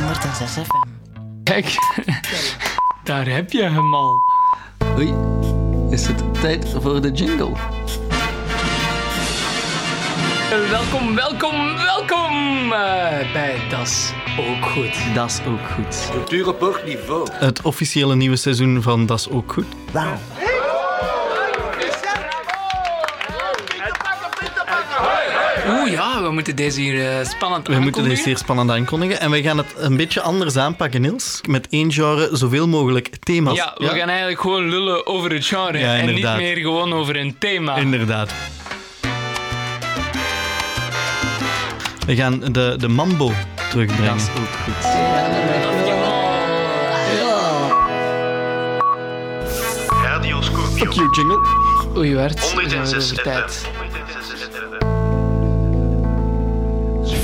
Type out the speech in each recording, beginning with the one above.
106 FM. Kijk, daar heb je hem al. Oei, is het tijd voor de jingle? Welkom, welkom, welkom eh, bij Das Ook Goed. Dat is ook goed. Cultuur op hoog niveau. Het officiële nieuwe seizoen van Dat is ook goed. Oeh ja, we moeten deze hier eh, spannend We moeten aankondigen. dit zeer spannend aankondigen. En we gaan het een beetje anders aanpakken, Niels. Met één genre zoveel mogelijk thema's. Ja, we gaan eigenlijk gewoon lullen over het genre Ja, en niet meer gewoon over een thema. Inderdaad. We gaan de, de mambo terugbrengen. Dat is ook goed. Fuck you, jingle. Oei, Bart, we zijn weer 106 over tijd.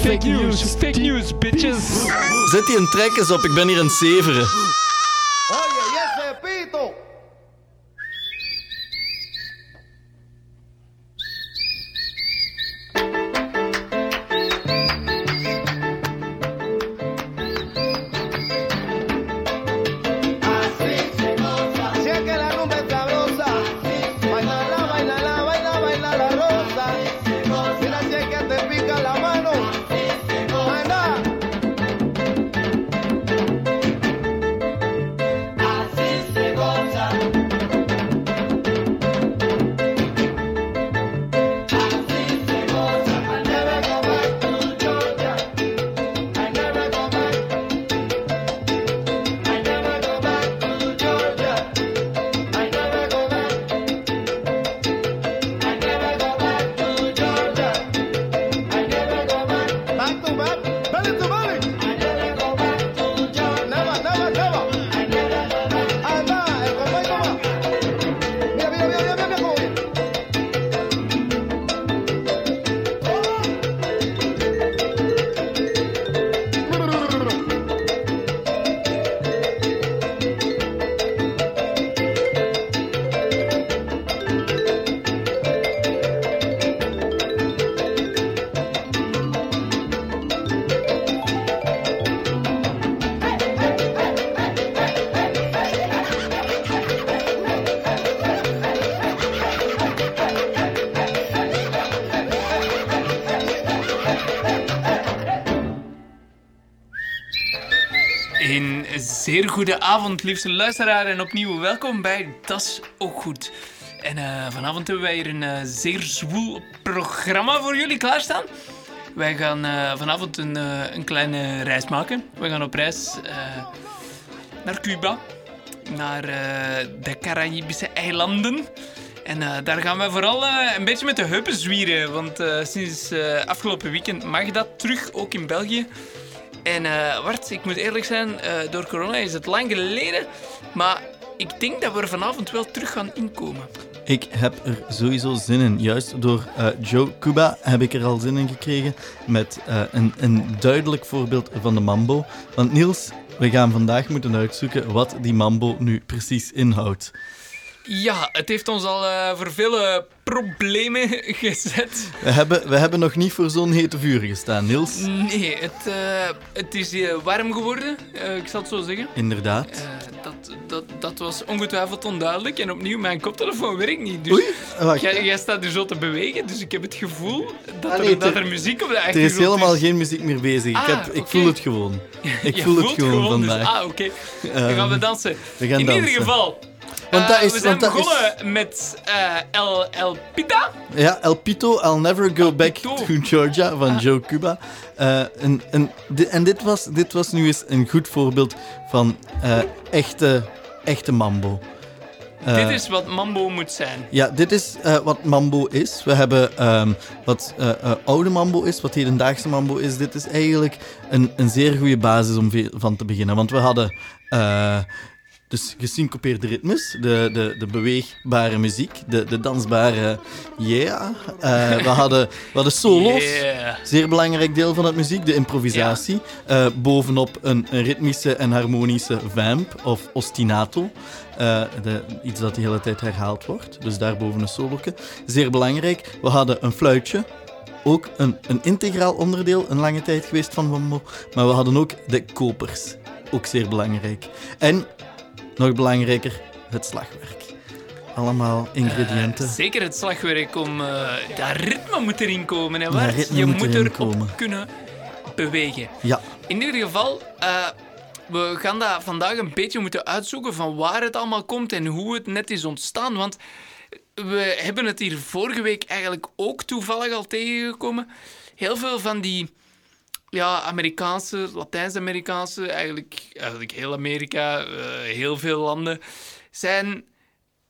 Fake news, fake news, bitches. Zet die een trek eens op, ik ben hier een zeveren. Oye, y ese pito. Zeer goede avond, liefste luisteraar. En opnieuw welkom bij Das Ook Goed. En eh, vanavond hebben wij hier een eh, zeer zwoel programma voor jullie klaarstaan. Wij gaan eh, vanavond een, een kleine reis maken. We gaan op reis naar Cuba. Naar de Caribische eilanden. En daar gaan we vooral een beetje met de heupen zwieren. Want sinds afgelopen weekend mag dat terug, ook in België. En eh Bart, ik moet eerlijk zijn, eh, door corona is het lang geleden. Maar ik denk dat we er vanavond wel terug gaan inkomen. Ik heb er sowieso zin in. Juist door eh, Joe Cuba heb ik er al zin in gekregen met een, een duidelijk voorbeeld van de mambo. Want Niels, we gaan vandaag moeten uitzoeken wat die mambo nu precies inhoudt. Ja, het heeft ons al eh, voor vele problemen gezet. We hebben, we hebben nog niet voor zo'n hete vuur gestaan, Niels. Nee, het, eh, het is warm geworden, eh, ik zal het zo zeggen. Inderdaad. Dat, dat, dat was ongetwijfeld onduidelijk. En opnieuw, mijn koptelefoon werkt niet. Dus Oei, wacht. jij, jij staat er zo te bewegen, dus ik heb het gevoel dat, Ah, er, dat er- er muziek op de Er achtergrond is helemaal geen muziek meer bezig. ik Ah, heb, ik voel het gewoon. Ik voel het gewoon dus- vandaag. ah, oké. Dan Ehm, gaan we dansen. we gaan In dansen. ieder geval. Want eh, dat is- we zijn want dat is- begonnen met eh, El, El Pita. Ja, El Pito, I'll Never Go Back Pito. to Georgia van Joe Cuba. Eh, en en, di- en dit, was, dit was nu eens een goed voorbeeld van eh, echte, echte mambo. Eh, Dit is wat mambo moet zijn. Ja, dit is eh, wat mambo is. We hebben ehm, wat eh, eh, oude mambo is, wat hedendaagse mambo is. Dit is eigenlijk een, een zeer goede basis om van te beginnen. Want we hadden eh, dus gesyncopeerde ritmes, de, de, de beweegbare muziek, de, de dansbare yeah. Eh, we, hadden, we hadden solos. Yeah. Zeer belangrijk deel van het muziek, de improvisatie. Eh, bovenop een, een ritmische en harmonische vamp of ostinato. Eh, de, iets dat de hele tijd herhaald wordt. Dus daarboven een soloke. Zeer belangrijk. We hadden een fluitje. ook een, een integraal onderdeel een lange tijd geweest van mambo. Maar we hadden ook de kopers. Ook zeer belangrijk. En, nog belangrijker, het slagwerk. Allemaal ingrediënten. Eh, zeker het slagwerk om... eh dat ritme moet erin komen, hè, Bart? ritme Je moet moet erop komen. kunnen bewegen. Ja, In ieder geval, eh, we gaan dat vandaag een beetje moeten uitzoeken van waar het allemaal komt en hoe het net is ontstaan. Want we hebben het hier vorige week eigenlijk ook toevallig al tegengekomen. Heel veel van die ja, Amerikaanse, Latijns-Amerikaanse, eigenlijk, eigenlijk heel Amerika, eh, heel veel landen, zijn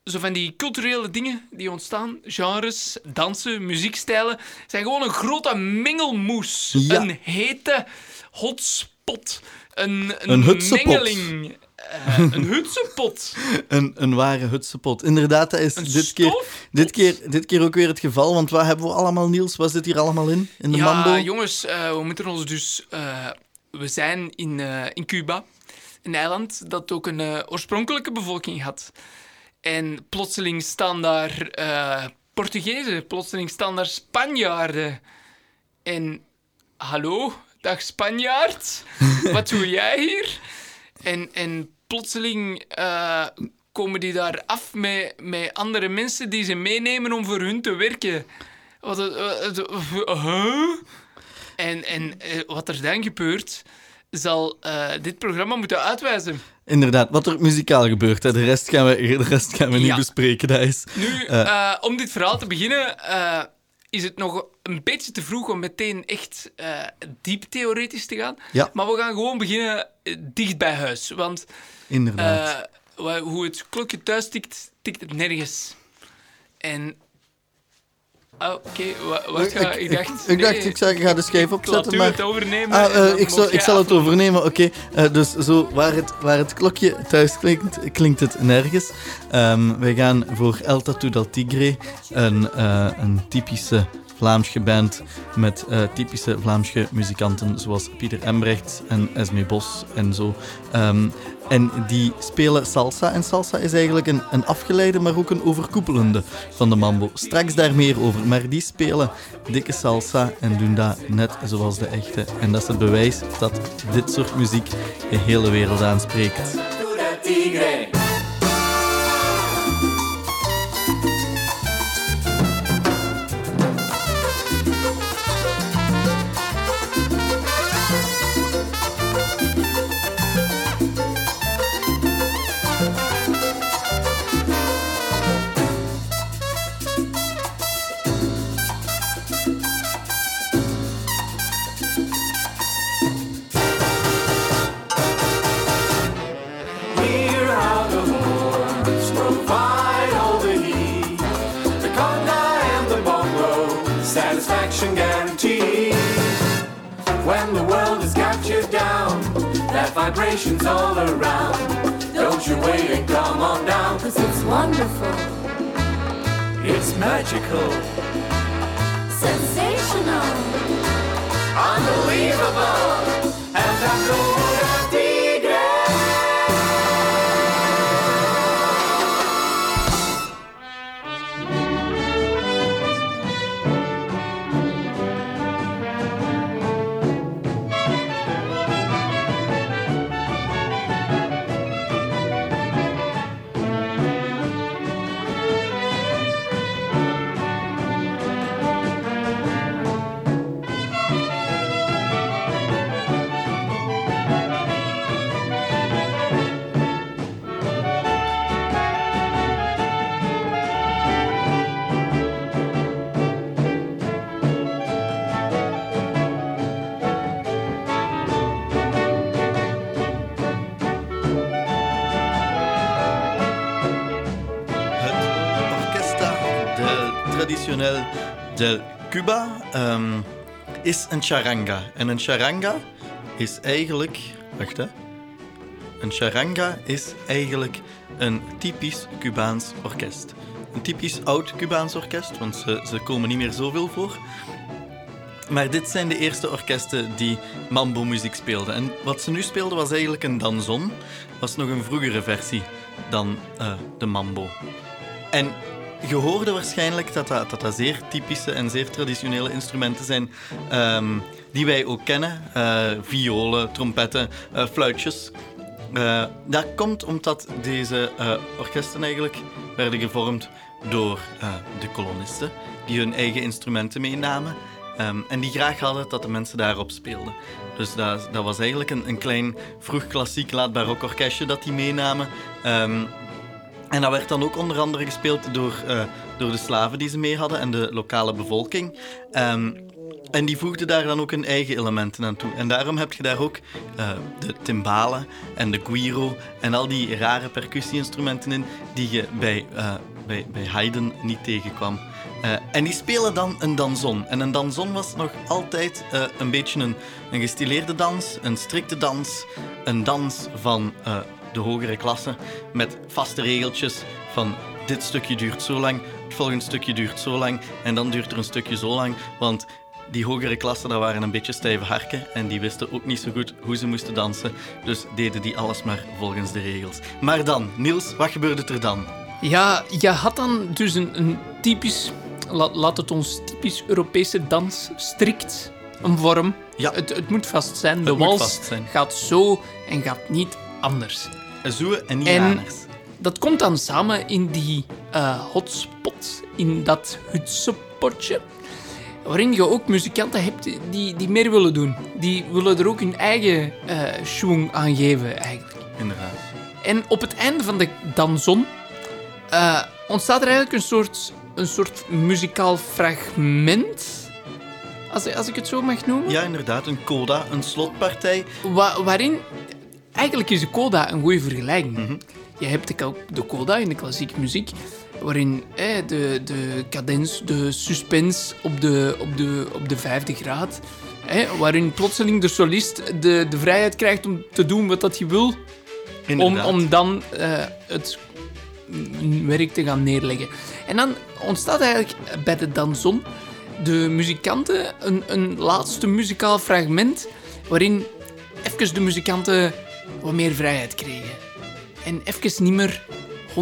zo van die culturele dingen die ontstaan, genres, dansen, muziekstijlen, zijn gewoon een grote mengelmoes. Ja. Een hete hotspot. Een, een, Een mengeling. Eh, een hutsepot. een, een ware hutsepot. Inderdaad, dat is Een dit keer, dit, keer, dit keer ook weer het geval. Want wat hebben we allemaal, Niels? Wat zit hier allemaal in? In de ja, jongens, eh, we moeten ons dus... eh, we zijn in, in Cuba, een eiland dat ook een oorspronkelijke bevolking had. En plotseling staan daar Portugezen, plotseling staan daar Spanjaarden. En hallo, dag Spanjaard, wat doe jij hier? En, en plotseling eh, komen die daar af met, met andere mensen die ze meenemen om voor hun te werken. Wat, wat- het- huh? En, en eh, wat er dan gebeurt, zal eh, dit programma moeten uitwijzen. Inderdaad, wat er muzikaal gebeurt. Hè. De rest gaan we, de rest gaan we niet Ja. bespreken. Dat is... Nu, Eh. eh, om dit verhaal te beginnen, eh, is het nog een beetje te vroeg om meteen echt eh, diep theoretisch te gaan. Ja. Maar we gaan gewoon beginnen eh, dicht bij huis. Want Inderdaad. eh, hoe het klokje thuis tikt, tikt het nergens. En... Oh, oké, wa- wat ga... Ik, dacht... ik, dacht, nee, ik zou, ik ga de schijf Laat opzetten, u maar... het overnemen. Ah, eh, ik, zal, ik zal het overnemen, oké. Eh, dus zo, waar het, waar het klokje thuis klinkt, klinkt het nergens. Ehm, wij gaan voor El Tatu del Tigre, een, eh, een typische Vlaamse band met eh, typische Vlaamse muzikanten zoals Pieter Embrecht en Esme Bos en zo. Ehm, en die spelen salsa. En salsa is eigenlijk een, een afgeleide, maar ook een overkoepelende van de mambo. Straks daar meer over. Maar die spelen dikke salsa en doen dat net zoals de echte. En dat is het bewijs dat dit soort muziek de hele wereld aanspreekt. Magical, Del Cuba ehm, is een charanga. En een charanga is eigenlijk... Wacht, hè. Een charanga is eigenlijk een typisch Cubaans orkest. Een typisch oud Cubaans orkest, want ze, ze komen niet meer zoveel voor. Maar dit zijn de eerste orkesten die mambo-muziek speelden. En wat ze nu speelden was eigenlijk een danzon. was nog een vroegere versie dan eh, de mambo. En je hoorde waarschijnlijk dat dat, dat zeer typische en zeer traditionele instrumenten zijn ehm, die wij ook kennen. Eh, violen, trompetten, eh, fluitjes. Eh, dat komt omdat deze orkesten eigenlijk werden gevormd door de kolonisten, die hun eigen instrumenten meenamen. ehm, en die graag hadden dat de mensen daarop speelden. Dus dat, dat was eigenlijk een, een klein vroeg klassiek laat barok orkestje dat die meenamen. Ehm, en dat werd dan ook onder andere gespeeld door, eh, door de slaven die ze mee hadden en de lokale bevolking. Ehm, en die voegden daar dan ook hun eigen elementen aan toe. En daarom heb je daar ook eh, de timbalen en de guiro en al die rare percussie-instrumenten in die je bij, eh, bij, bij Haydn niet tegenkwam. En die spelen dan een danson. En een danson was nog altijd een beetje een, een gestileerde dans, een strikte dans, een dans van de hogere klasse met vaste regeltjes van dit stukje duurt zo lang, het volgende stukje duurt zo lang en dan duurt er een stukje zo lang, want die hogere klassen dat waren een beetje stijve harken en die wisten ook niet zo goed hoe ze moesten dansen, dus deden die alles maar volgens de regels. Maar dan, Niels, wat gebeurde er dan? Ja, je had dan dus een, een typisch, la- laat het ons typisch Europese dans, strikt een vorm. Ja. Het, het moet vast zijn. De Het moet wals zijn. gaat zo en gaat niet anders. Zoe en niet En- anders. Dat komt dan samen in die eh, hotspot, in dat hutsepotje. Waarin je ook muzikanten hebt die, die meer willen doen. Die willen er ook hun eigen eh schwung aan geven, eigenlijk. Inderdaad. En op het einde van de danson eh, ontstaat er eigenlijk een soort, een soort muzikaal fragment. Als, als ik het zo mag noemen. Ja, inderdaad, een coda, een slotpartij. Wa- waarin... Eigenlijk is de coda een goede vergelijking. Je hebt de, de coda in de klassieke muziek, waarin eh, de, de cadens, de suspense op de, op de, op de vijfde graad, eh, waarin plotseling de solist de, de vrijheid krijgt om te doen wat dat hij wil, om, Inderdaad. om dan eh, het werk te gaan neerleggen. En dan ontstaat eigenlijk bij de danson de muzikanten een, een laatste muzikaal fragment waarin even de muzikanten wat meer vrijheid kregen. En even niet meer 100%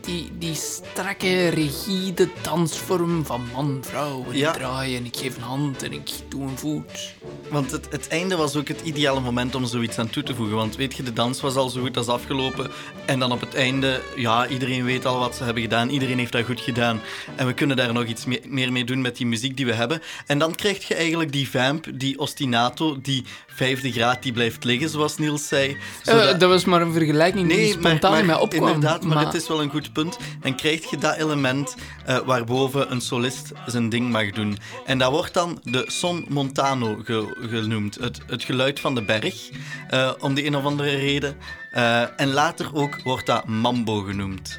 die, die strakke, rigide dansvorm van man, vrouw. En Ja. ik draai en ik geef een hand en ik doe een voet. Want het, het einde was ook het ideale moment om zoiets aan toe te voegen. Want weet je, de dans was al zo goed als afgelopen. En dan op het einde, ja, iedereen weet al wat ze hebben gedaan. Iedereen heeft dat goed gedaan. En we kunnen daar nog iets me- meer mee doen met die muziek die we hebben. En dan krijg je eigenlijk die vamp, die ostinato, die vijfde graad die blijft liggen, zoals Niels zei. Eh, dat was maar een vergelijking die Nee, spontaan in mij opkwam. inderdaad, maar, maar het is wel een goed punt. Dan krijg je dat element eh, waarboven een solist zijn ding mag doen. En dat wordt dan de son montano ge- genoemd. Het, het geluid van de berg, eh, om de een of andere reden. En later ook wordt dat mambo genoemd.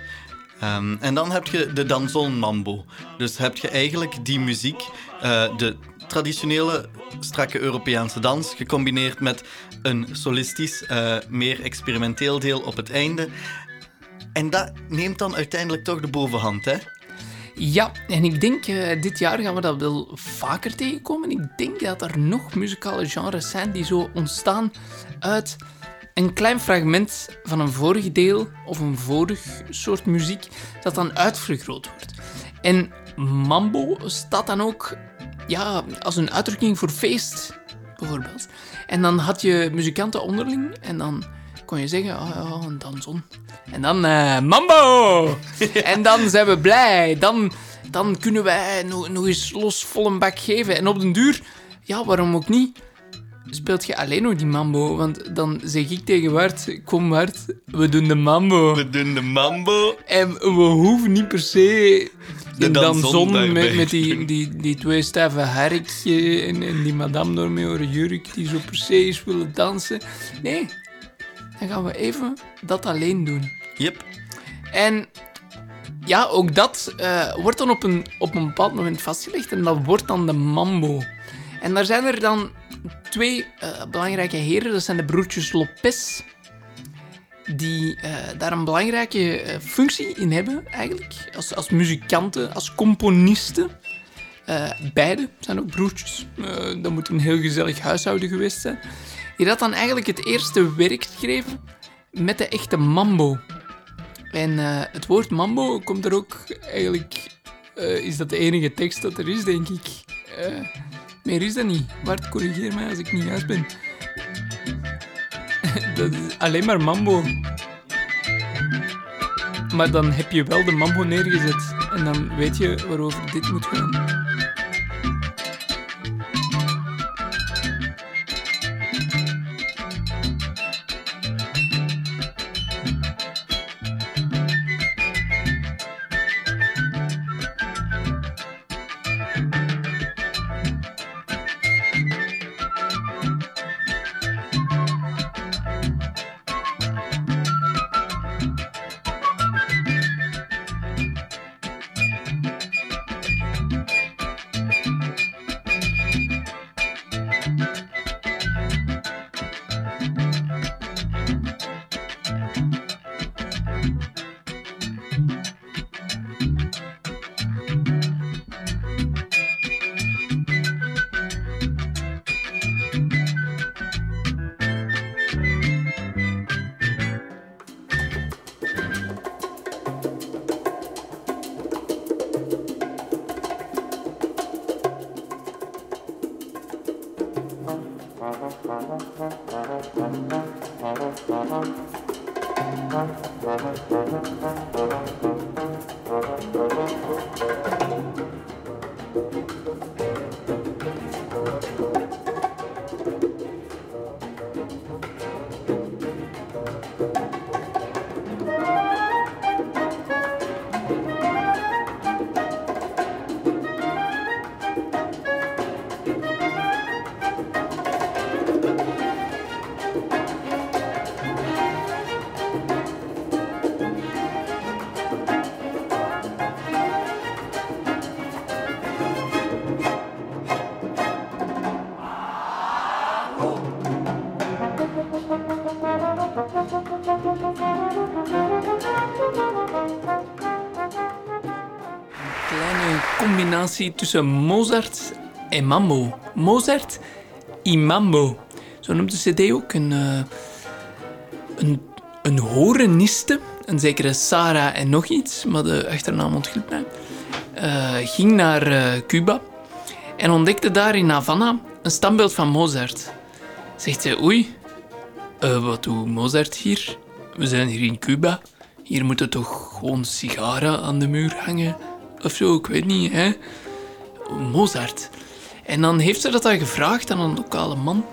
Ehm, en dan heb je de danzon mambo. Dus heb je eigenlijk die muziek, eh, de traditionele strakke Europese dans, gecombineerd met een solistisch, eh, meer experimenteel deel op het einde. En dat neemt dan uiteindelijk toch de bovenhand, hè? Ja, en ik denk eh, dit jaar gaan we dat wel vaker tegenkomen. Ik denk dat er nog muzikale genres zijn die zo ontstaan uit een klein fragment van een vorig deel of een vorig soort muziek dat dan uitvergroot wordt. En mambo staat dan ook ja, als een uitdrukking voor feest, bijvoorbeeld. En dan had je muzikanten onderling en dan kon je zeggen, oh ja, een danson. En dan eh, mambo! en dan zijn we blij. Dan, dan kunnen wij nog, nog eens los vol een bak geven. En op den duur, ja, waarom ook niet, speelt je alleen nog die mambo. Want dan zeg ik tegen Wart, kom Wart, we doen de mambo. We doen de mambo. En we hoeven niet per se De danson met, met die, die, die twee stijve harkje en, en die madame door met haar jurk die zo per se is willen dansen. Nee, dan gaan we even dat alleen doen. Yep. En ja, ook dat eh, wordt dan op een, op een bepaald moment vastgelegd en dat wordt dan de mambo. En daar zijn er dan twee eh, belangrijke heren, dat zijn de broertjes Lopez, die eh, daar een belangrijke eh, functie in hebben, eigenlijk, als, als muzikanten, als componisten. Beide zijn ook broertjes. Dat moet een heel gezellig huishouden geweest zijn. Die dat dan eigenlijk het eerste werk geschreven met de echte mambo. En het woord mambo komt er ook eigenlijk... is dat de enige tekst dat er is, denk ik. Meer is dat niet. Bart, corrigeer mij als ik niet juist ben. dat is alleen maar mambo. Maar dan heb je wel de mambo neergezet. En dan weet je waarover dit moet gaan. Tussen Mozart en Mambo. Mozart y Mambo. Zo noemt de CD ook een, eh, een, een horeniste, een zekere Sarah en nog iets, maar de achternaam ontglipt mij, eh, ging naar eh, Cuba en ontdekte daar in Havana een standbeeld van Mozart. Zegt ze, oei, wat doet Mozart hier? We zijn hier in Cuba. Hier moeten toch gewoon sigaren aan de muur hangen? Of zo, ik weet niet, hè? Mozart. En dan heeft ze dat dan gevraagd aan een lokale man.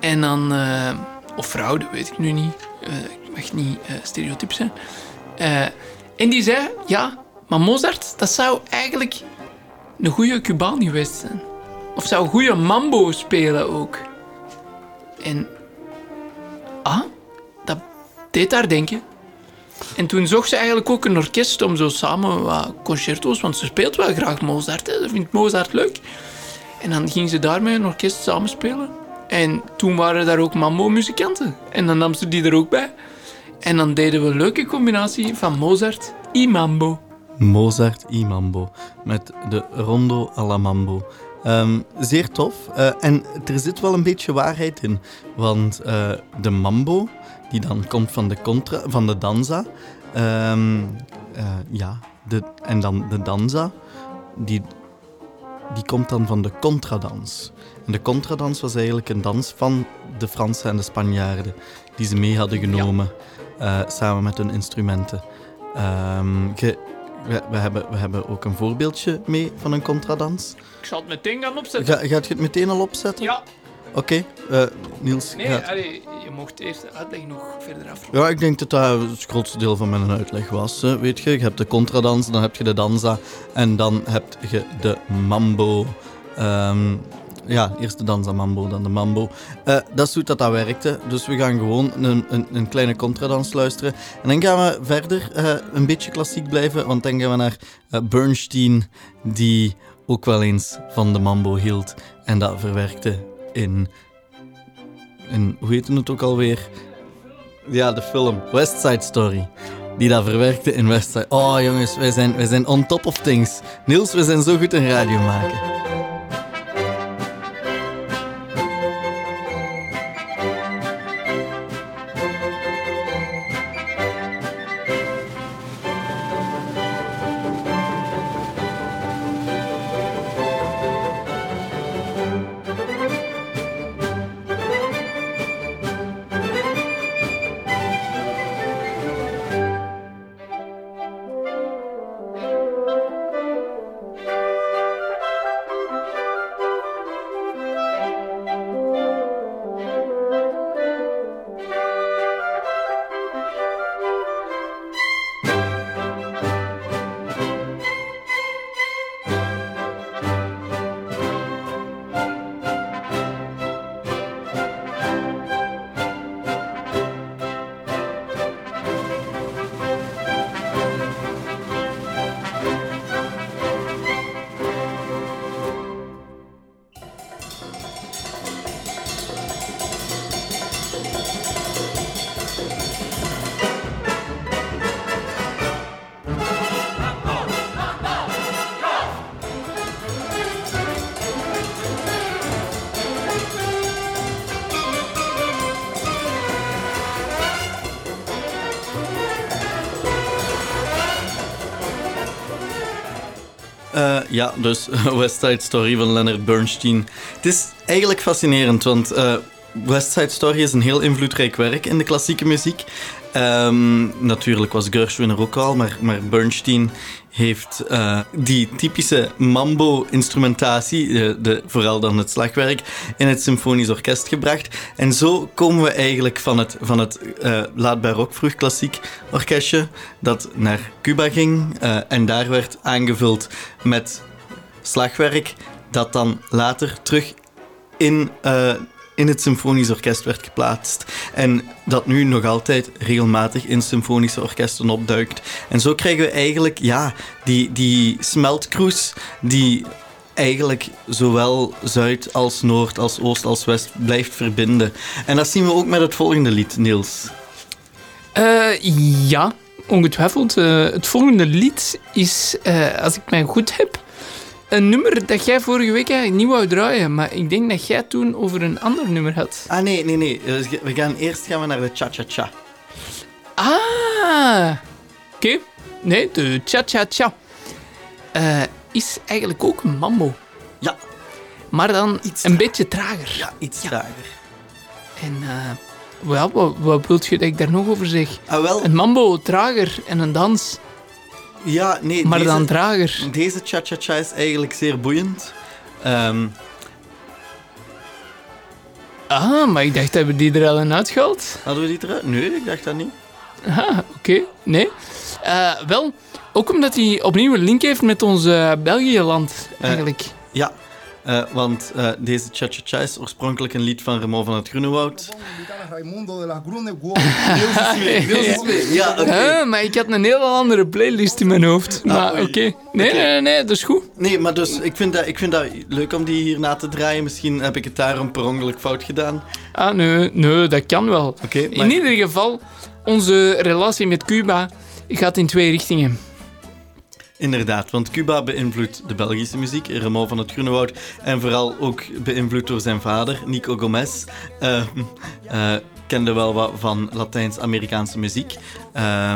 En dan... eh, of vrouw, dat weet ik nu niet. Eh, ik mag niet eh stereotyp zijn. En die zei, ja, maar Mozart, dat zou eigenlijk een goede Cubaan geweest zijn. Of zou goede mambo spelen ook. En... Ah, dat deed haar denken. En toen zocht ze eigenlijk ook een orkest om zo samen wat concerto's, want ze speelt wel graag Mozart, ze vindt Mozart leuk. En dan ging ze daarmee een orkest samenspelen. En toen waren daar ook mambo-muzikanten. En dan nam ze die er ook bij. En dan deden we een leuke combinatie van Mozart en mambo. Mozart y Mambo met de Rondo alla Mambo. Ehm, zeer tof. Eh, en er zit wel een beetje waarheid in. Want eh, de mambo, die dan komt van de, contra, van de danza. ehm, eh, ja, de, en dan de danza, die, die komt dan van de contradans. En de contradans was eigenlijk een dans van de Fransen en de Spanjaarden. Die ze mee hadden genomen, eh, samen met hun instrumenten. Ehm, ge- we, we, hebben, we hebben ook een voorbeeldje mee van een contradans. Ik zal het meteen gaan opzetten. Ga, gaat je het meteen al opzetten? Ja, Oké, eh, Niels. nee, allee, je mocht eerst de uitleg nog verder af. Ja, ik denk dat dat het grootste deel van mijn uitleg was. hè. Weet je, je hebt de contradans, dan heb je de danza en dan heb je de mambo. Ehm, ja, eerst de danza mambo, dan de mambo. Eh, dat is hoe dat, dat werkte. Dus we gaan gewoon een, een, een kleine contradans luisteren. En dan gaan we verder eh, een beetje klassiek blijven, want dan gaan we naar Bernstein, die ook wel eens van de mambo hield. En dat verwerkte in... in hoe heette het ook alweer? Ja, de film West Side Story. Die dat verwerkte in West Side. Oh jongens, wij zijn, wij zijn on top of things. Niels, we zijn zo goed in radio maken. Ja, dus West Side Story van Leonard Bernstein. Het is eigenlijk fascinerend, want eh, West Side Story is een heel invloedrijk werk in de klassieke muziek. Ehm, natuurlijk was Gershwin er ook al, maar, maar Bernstein heeft eh, die typische mambo-instrumentatie, de, de, vooral dan het slagwerk, in het symfonisch orkest gebracht. En zo komen we eigenlijk van het, van het uh, laat barok vroeg klassiek orkestje, dat naar Cuba ging eh, en daar werd aangevuld met slagwerk, dat dan later terug in in het symfonisch orkest werd geplaatst. En dat nu nog altijd regelmatig in symfonische orkesten opduikt. En zo krijgen we eigenlijk ja, die, die smeltkroes die eigenlijk zowel Zuid als Noord, als Oost als West blijft verbinden. En dat zien we ook met het volgende lied, Niels. Uh, ja, ongetwijfeld. Uh, het volgende lied is, uh, als ik mij goed heb, een nummer dat jij vorige week eigenlijk niet wou draaien, maar ik denk dat jij toen over een ander nummer had. Ah, nee, nee, nee. Dus we gaan, eerst gaan we naar de cha-cha-cha. Ah, oké. Nee, de cha-cha-cha uh, is eigenlijk ook een mambo. Ja. Maar dan iets een beetje trager. Ja, iets trager. En uh, wel, wat, wat wilt je dat ik daar nog over zeg? Ah, wel. Een mambo trager en een dans ja, nee. Maar dan trager. Deze cha-cha-cha is eigenlijk zeer boeiend. Um... Ah, maar ik dacht, hebben die er al in uitgehaald? Hadden we die eruit? Nee, ik dacht dat niet. Ah, oké. Nee. Uh, wel, ook omdat hij opnieuw een link heeft met ons uh, België-land, eigenlijk. Uh, ja, uh, want uh, deze Cha-Cha-Cha is oorspronkelijk een lied van Remo van het Groenewoud. Raimundo de la Groenewoud. ja, okay. uh, maar ik had een heel andere playlist in mijn hoofd. Ah, maar oké. Okay. Nee, okay. nee, nee, dat is goed. Nee, maar dus, ik vind, dat, ik vind dat leuk om die hier na te draaien. Misschien heb ik het daarom per ongeluk fout gedaan. Ah, nee, nee dat kan wel. Okay, maar... In ieder geval, onze relatie met Cuba gaat in twee richtingen. Inderdaad, want Cuba beïnvloedt de Belgische muziek, Remo van het Groenewoud, en vooral ook beïnvloed door zijn vader, Nico Gomez. Uh, uh, kende wel wat van Latijns-Amerikaanse muziek. Uh,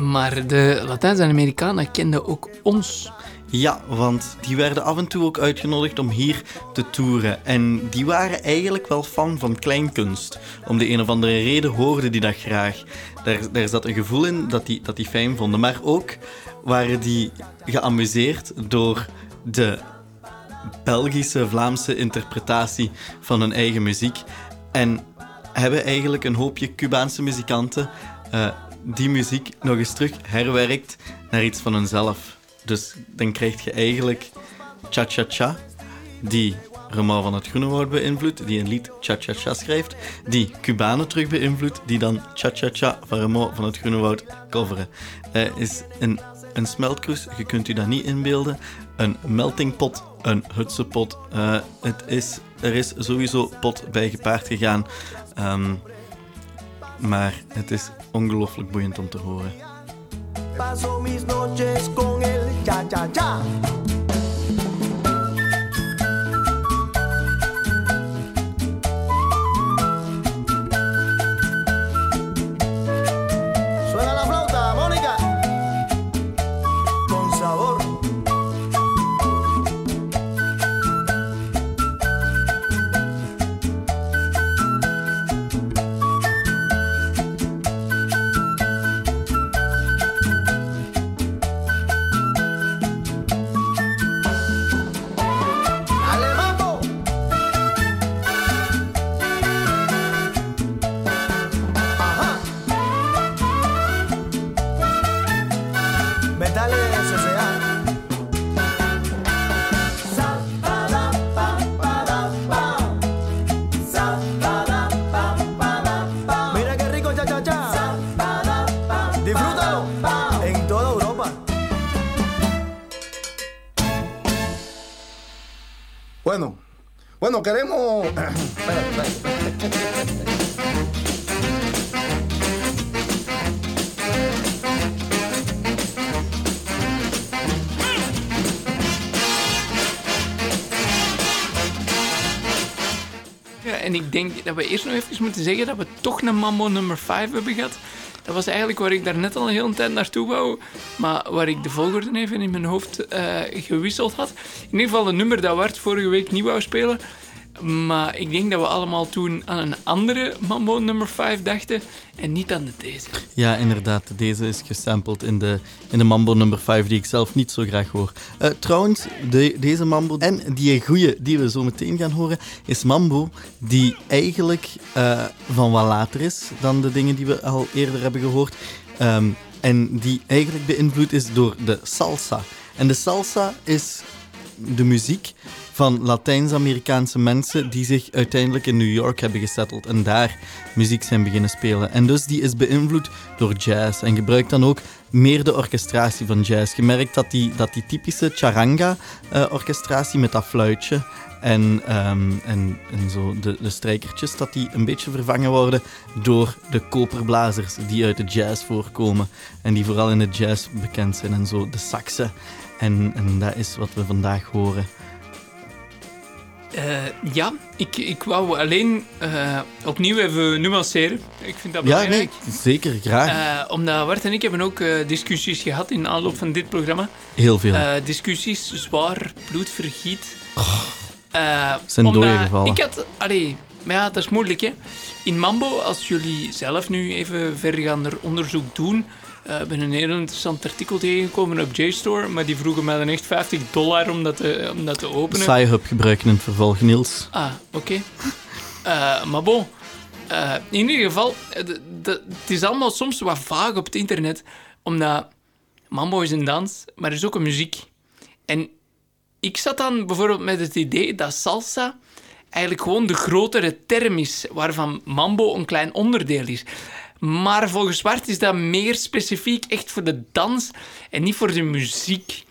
maar de Latijns-Amerikanen kenden ook ons. Ja, want die werden af en toe ook uitgenodigd om hier te toeren. En die waren eigenlijk wel fan van kleinkunst. Om de een of andere reden hoorden die dat graag. Daar, daar zat een gevoel in dat die, dat die fijn vonden. Maar ook waren die geamuseerd door de Belgische, Vlaamse interpretatie van hun eigen muziek. En hebben eigenlijk een hoopje Cubaanse muzikanten uh, die muziek nog eens terug herwerkt naar iets van hunzelf. Dus dan krijg je eigenlijk Cha-Cha-Cha, die Romain van het Groenewoud beïnvloedt, die een lied Cha-Cha-Cha schrijft, die Cubanen terug beïnvloedt, die dan Cha-Cha-Cha van Romain van het Groenewoud coveren. Uh, is een een smeltkroes, je kunt u dat niet inbeelden. Een meltingpot, een hutsepot. Uh, het is, er is sowieso pot bij gepaard gegaan. Um, maar het is ongelooflijk boeiend om te horen. Paso mis noches con el cha cha cha. Ja, en ik denk dat we eerst nog even moeten zeggen dat we toch een Mambo nummer 5 hebben gehad. Dat was eigenlijk waar ik daar net al een hele tijd naartoe wou, maar waar ik de volgorde even in mijn hoofd eh, gewisseld had. In ieder geval een nummer dat Wart vorige week niet wou spelen. Maar ik denk dat we allemaal toen aan een andere Mambo nummer 5 dachten en niet aan de deze. Ja, inderdaad. Deze is gesampled in de, in de Mambo nummer 5, die ik zelf niet zo graag hoor. Eh, trouwens, de, deze Mambo en die goeie die we zo meteen gaan horen, is Mambo die eigenlijk eh, van wat later is dan de dingen die we al eerder hebben gehoord. Ehm, en die eigenlijk beïnvloed is door de salsa. En de salsa is de muziek van Latijns-Amerikaanse mensen die zich uiteindelijk in New York hebben gesetteld en daar muziek zijn beginnen spelen. En dus die is beïnvloed door jazz en gebruikt dan ook meer de orchestratie van jazz. Je merkt dat die, dat die typische charanga-orchestratie met dat fluitje en, ehm, en, en zo de, de strijkertjes, dat die een beetje vervangen worden door de koperblazers die uit de jazz voorkomen en die vooral in de jazz bekend zijn en zo de saxen. En, en dat is wat we vandaag horen. Eh, ja, ik, ik wou alleen eh, opnieuw even nuanceren. Ik vind dat Ja, belangrijk. nee, zeker, graag. Eh, omdat Bart en ik hebben ook discussies gehad in aanloop van dit programma. Heel veel. Discussies, zwaar, bloedvergiet. Eh, zijn omdat doden gevallen. Ik had... Allee, maar ja, dat is moeilijk, hè. In Mambo, als jullie zelf nu even vergaander onderzoek doen... eh, Ik ben een heel interessant artikel tegengekomen op JSTOR, maar die vroegen mij dan echt 50 dollar om dat te, om dat te openen. Sci-Hub gebruiken in het vervolg, Niels. Ah, oké. Eh, maar bon. Eh, in ieder geval, het is allemaal soms wat vaag op het internet. Omdat mambo is een dans, maar er is ook een muziek. En ik zat dan bijvoorbeeld met het idee dat salsa eigenlijk gewoon de grotere term is, waarvan mambo een klein onderdeel is. Maar volgens Zwart is dat meer specifiek echt voor de dans en niet voor de muziek.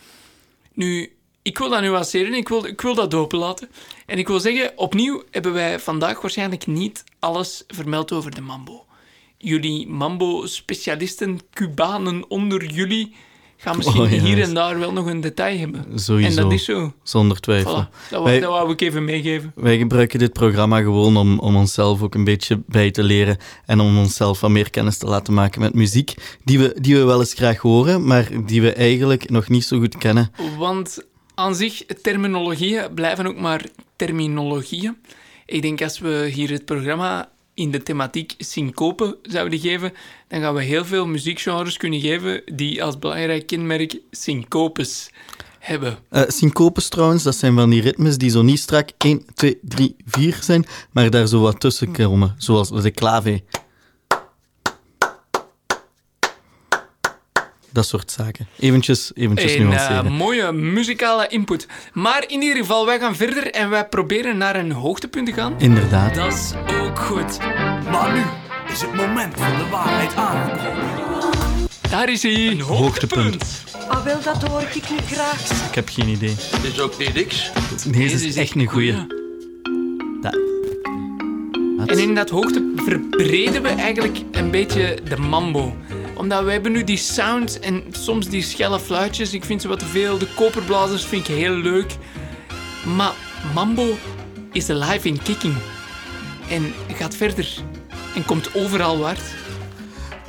Nu, ik wil dat nuanceren, ik wil, ik wil dat openlaten. En ik wil zeggen, opnieuw hebben wij vandaag waarschijnlijk niet alles vermeld over de mambo. Jullie mambo-specialisten, Cubanen onder jullie, gaan misschien Oh, hier en daar wel nog een detail hebben. Sowieso. En dat is zo. Zonder twijfel. Voilà, dat, Wij- dat wou ik even meegeven. Wij gebruiken dit programma gewoon om, om onszelf ook een beetje bij te leren en om onszelf wat meer kennis te laten maken met muziek die we, die we wel eens graag horen, maar die we eigenlijk nog niet zo goed kennen. Want aan zich, terminologieën blijven ook maar terminologieën. Ik denk als we hier het programma in de thematiek syncope zouden geven, dan gaan we heel veel muziekgenres kunnen geven die als belangrijk kenmerk syncopes hebben. Eh syncopes trouwens, dat zijn van die ritmes die zo niet strak 1, 2, 3, 4 zijn, maar daar zo wat tussen komen, zoals de clave. Dat soort zaken. Eventjes, eventjes Een eh, nuanceren. mooie muzikale input. Maar in ieder geval, wij gaan verder en wij proberen naar een hoogtepunt te gaan. Inderdaad. Dat is ook goed. Maar nu is het moment van de waarheid aangekomen. Daar is hij. Een hoogtepunt. Ah, wel, dat hoor ik nu graag. Ik heb geen idee. Het is ook niet niks. Deze is echt een goeie. Dat. En in dat hoogte verbreden we eigenlijk een beetje de mambo. Omdat we hebben nu die sound en soms die schelle fluitjes. Ik vind ze wat te veel. De koperblazers vind ik heel leuk. Maar mambo is alive in kicking. En gaat verder. En komt overal waard.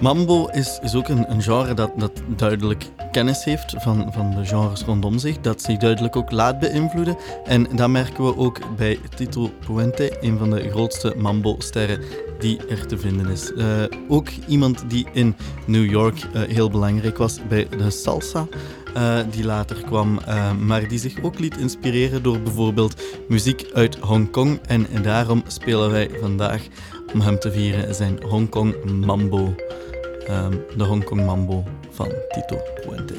Mambo is, is ook een, genre dat, dat duidelijk kennis heeft van, van de genres rondom zich, dat zich duidelijk ook laat beïnvloeden. En dat merken we ook bij Tito Puente, een van de grootste mambo-sterren die er te vinden is. Eh, ook iemand die in New York eh, heel belangrijk was bij de salsa, eh, die later kwam, maar die zich ook liet inspireren door bijvoorbeeld muziek uit Hongkong. En daarom spelen wij vandaag, om hem te vieren, zijn Hongkong Mambo. Ehm, de Hongkong Mambo van Tito Puente.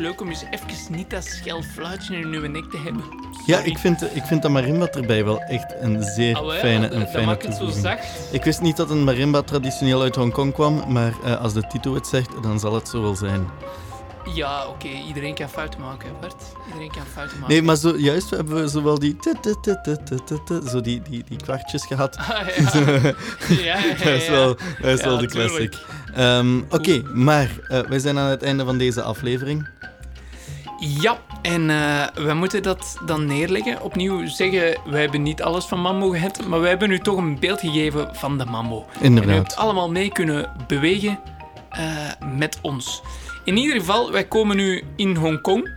Leuk om eens even niet dat schel fluitje in uw nek te hebben. Ja, ik vind, ik vind dat marimba erbij wel echt een zeer fijne, dat fijne maakt het zo toevoeging. zacht. Ik wist niet dat een marimba traditioneel uit Hongkong kwam, maar eh, als de Tito het zegt, dan zal het zo wel zijn. Ja, oké. Iedereen kan fouten maken, Bart. Iedereen kan fouten maken. Nee, maar zo, juist hebben we zowel die, zo die, die, die kwartjes gehad. Ah, ja. ja, ja, ja, Dat is wel, dat is wel de classic. Ehm, Oké, maar eh, wij zijn aan het einde van deze aflevering. Ja, en eh, we moeten dat dan neerleggen. Opnieuw zeggen, wij hebben niet alles van Mambo gehad, maar wij hebben u toch een beeld gegeven van de Mambo. En u Inderdaad. hebt allemaal mee kunnen bewegen eh, met ons. In ieder geval, wij komen nu in Hongkong.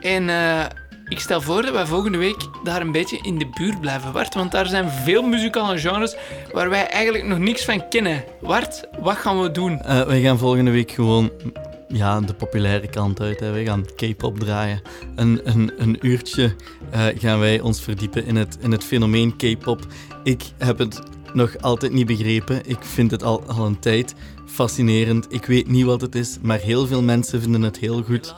En eh, ik stel voor dat wij volgende week daar een beetje in de buurt blijven, Wart. Want daar zijn veel muzikale genres waar wij eigenlijk nog niks van kennen. Wart, wat gaan we doen? Wij gaan volgende week gewoon ja, de populaire kant uit. Hè. Wij gaan K-pop draaien. Een, een, een uurtje eh, gaan wij ons verdiepen in het, in het fenomeen K-pop. Ik heb het nog altijd niet begrepen. Ik vind het al, al een tijd fascinerend. Ik weet niet wat het is, maar heel veel mensen vinden het heel goed.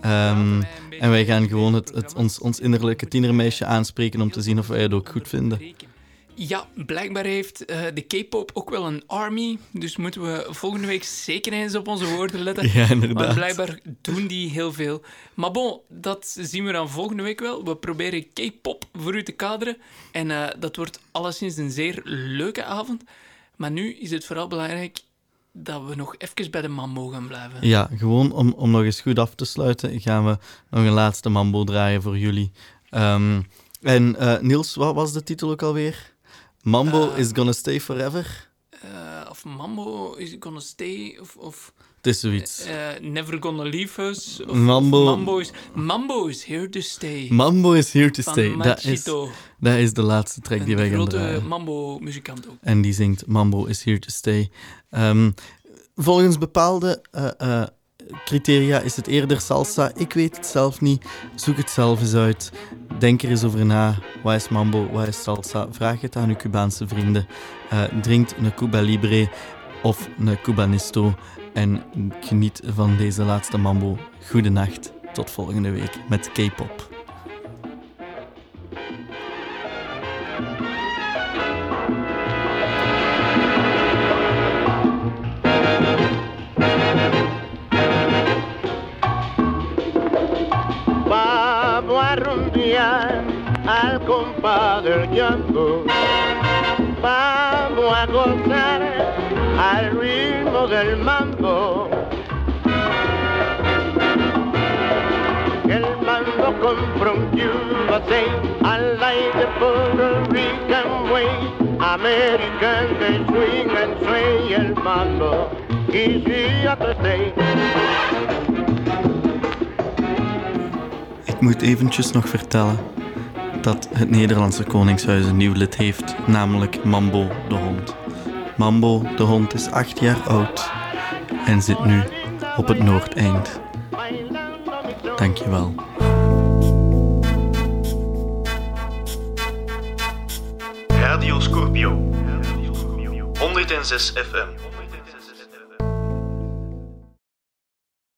Ehm, en wij gaan gewoon het, het, ons, ons innerlijke tienermeisje aanspreken om te zien of wij het ook goed vinden. Ja, blijkbaar heeft eh, de K-pop ook wel een army. Dus moeten we volgende week zeker eens op onze woorden letten. Ja, inderdaad. Maar blijkbaar doen die heel veel. Maar bon, dat zien we dan volgende week wel. We proberen K-pop voor u te kaderen. En eh, dat wordt alleszins een zeer leuke avond. Maar nu is het vooral belangrijk dat we nog even bij de mambo gaan blijven. Ja, gewoon om, om nog eens goed af te sluiten, gaan we nog een laatste mambo draaien voor jullie. Ehm, en eh, Niels, wat was de titel ook alweer? Mambo Eh, is gonna stay forever? Eh, of Mambo is gonna stay, of, of Het is zoiets. eh, Never gonna leave us. Of, Mambo- of Mambo, is, Mambo is here to stay. Mambo is here to stay. Dat is, dat is de laatste track die een wij gaan grote draaien. Mambo-muzikant ook. En die zingt Mambo is here to stay. Ehm, volgens bepaalde eh, eh, criteria is het eerder salsa. Ik weet het zelf niet. Zoek het zelf eens uit. Denk er eens over na. Wat is mambo? Wat is salsa? Vraag het aan uw Cubaanse vrienden. Eh, drinkt een Cuba Libre of een Cubanisto. En geniet van deze laatste mambo. Goedenacht. Tot volgende week met K-pop. Llanto. Vamos a gozar al ritmo del mambo. El mambo come from USA. I like the Puerto Rican way. American they swing and sway el mambo. Is here to stay. Ik moet eventjes nog vertellen dat het Nederlandse Koningshuis een nieuw lid heeft, namelijk Mambo de hond. Mambo de hond is acht jaar oud en zit nu op het Noordeind. Dankjewel. Radio Scorpio. 106 FM.